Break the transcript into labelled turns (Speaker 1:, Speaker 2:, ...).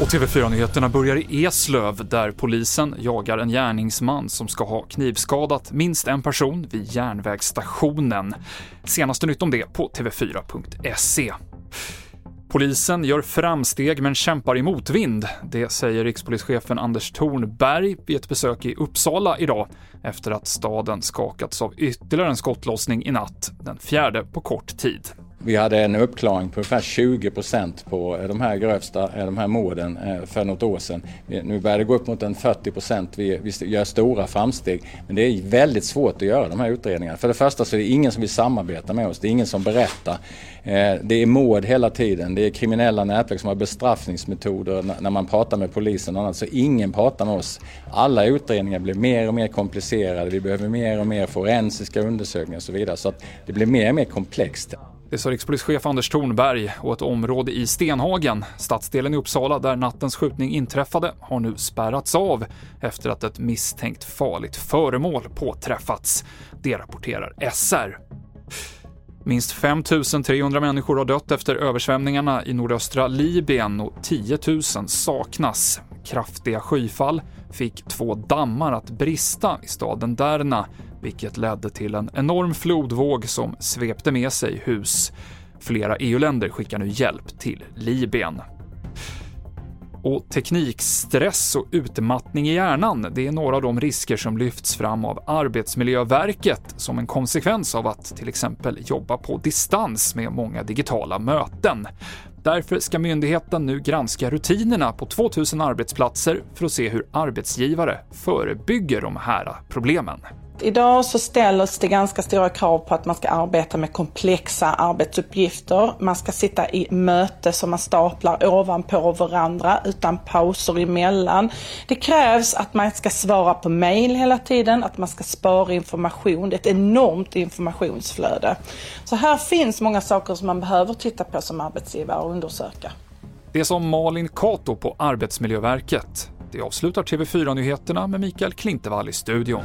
Speaker 1: Och TV4-nyheterna börjar i Eslöv där polisen jagar en gärningsman som ska ha knivskadat minst en person vid järnvägsstationen. Senaste nytt om det på tv4.se. Polisen gör framsteg men kämpar i motvind. Det säger rikspolischefen Anders Thornberg vid ett besök i Uppsala idag efter att staden skakats av ytterligare en skottlossning i natt, den fjärde på kort tid.
Speaker 2: Vi hade en uppklaring på ungefär 20 procent på eh, de här grövsta, eh, de här morden eh, för något år sedan. Nu börjar det gå upp mot en 40 procent. Vi, vi gör stora framsteg. Men det är väldigt svårt att göra de här utredningarna. För det första så är det ingen som vill samarbeta med oss. Det är ingen som berättar. Det är mord hela tiden. Det är kriminella nätverk som har bestraffningsmetoder när man pratar med polisen och annat. Så ingen pratar med oss. Alla utredningar blir mer och mer komplicerade. Vi behöver mer och mer forensiska undersökningar och så vidare. Så att det blir mer och mer komplext.
Speaker 1: Det sa rikspolischef Anders Thornberg och ett område i Stenhagen, stadsdelen i Uppsala där nattens skjutning inträffade, har nu spärrats av efter att ett misstänkt farligt föremål påträffats. Det rapporterar SR. Minst 5 300 människor har dött efter översvämningarna i nordöstra Libyen och 10 000 saknas. Kraftiga skyfall fick två dammar att brista i staden Derna, vilket ledde till en enorm flodvåg som svepte med sig hus. Flera EU-länder skickar nu hjälp till Libyen. Och teknikstress och utmattning i hjärnan, det är några av de risker som lyfts fram av Arbetsmiljöverket som en konsekvens av att till exempel jobba på distans med många digitala möten. Därför ska myndigheten nu granska rutinerna på 2000 arbetsplatser för att se hur arbetsgivare förebygger de här problemen.
Speaker 3: Idag så ställs det ganska stora krav på att man ska arbeta med komplexa arbetsuppgifter. Man ska sitta i möte som man staplar ovanpå varandra utan pauser emellan. Det krävs att man ska svara på mail hela tiden, att man ska spara information. Det är ett enormt informationsflöde. Så här finns många saker som man behöver titta på som arbetsgivare och undersöka.
Speaker 1: Det som Malin Kato på Arbetsmiljöverket. Det avslutar TV4-nyheterna med Mikael Klintevall i studion.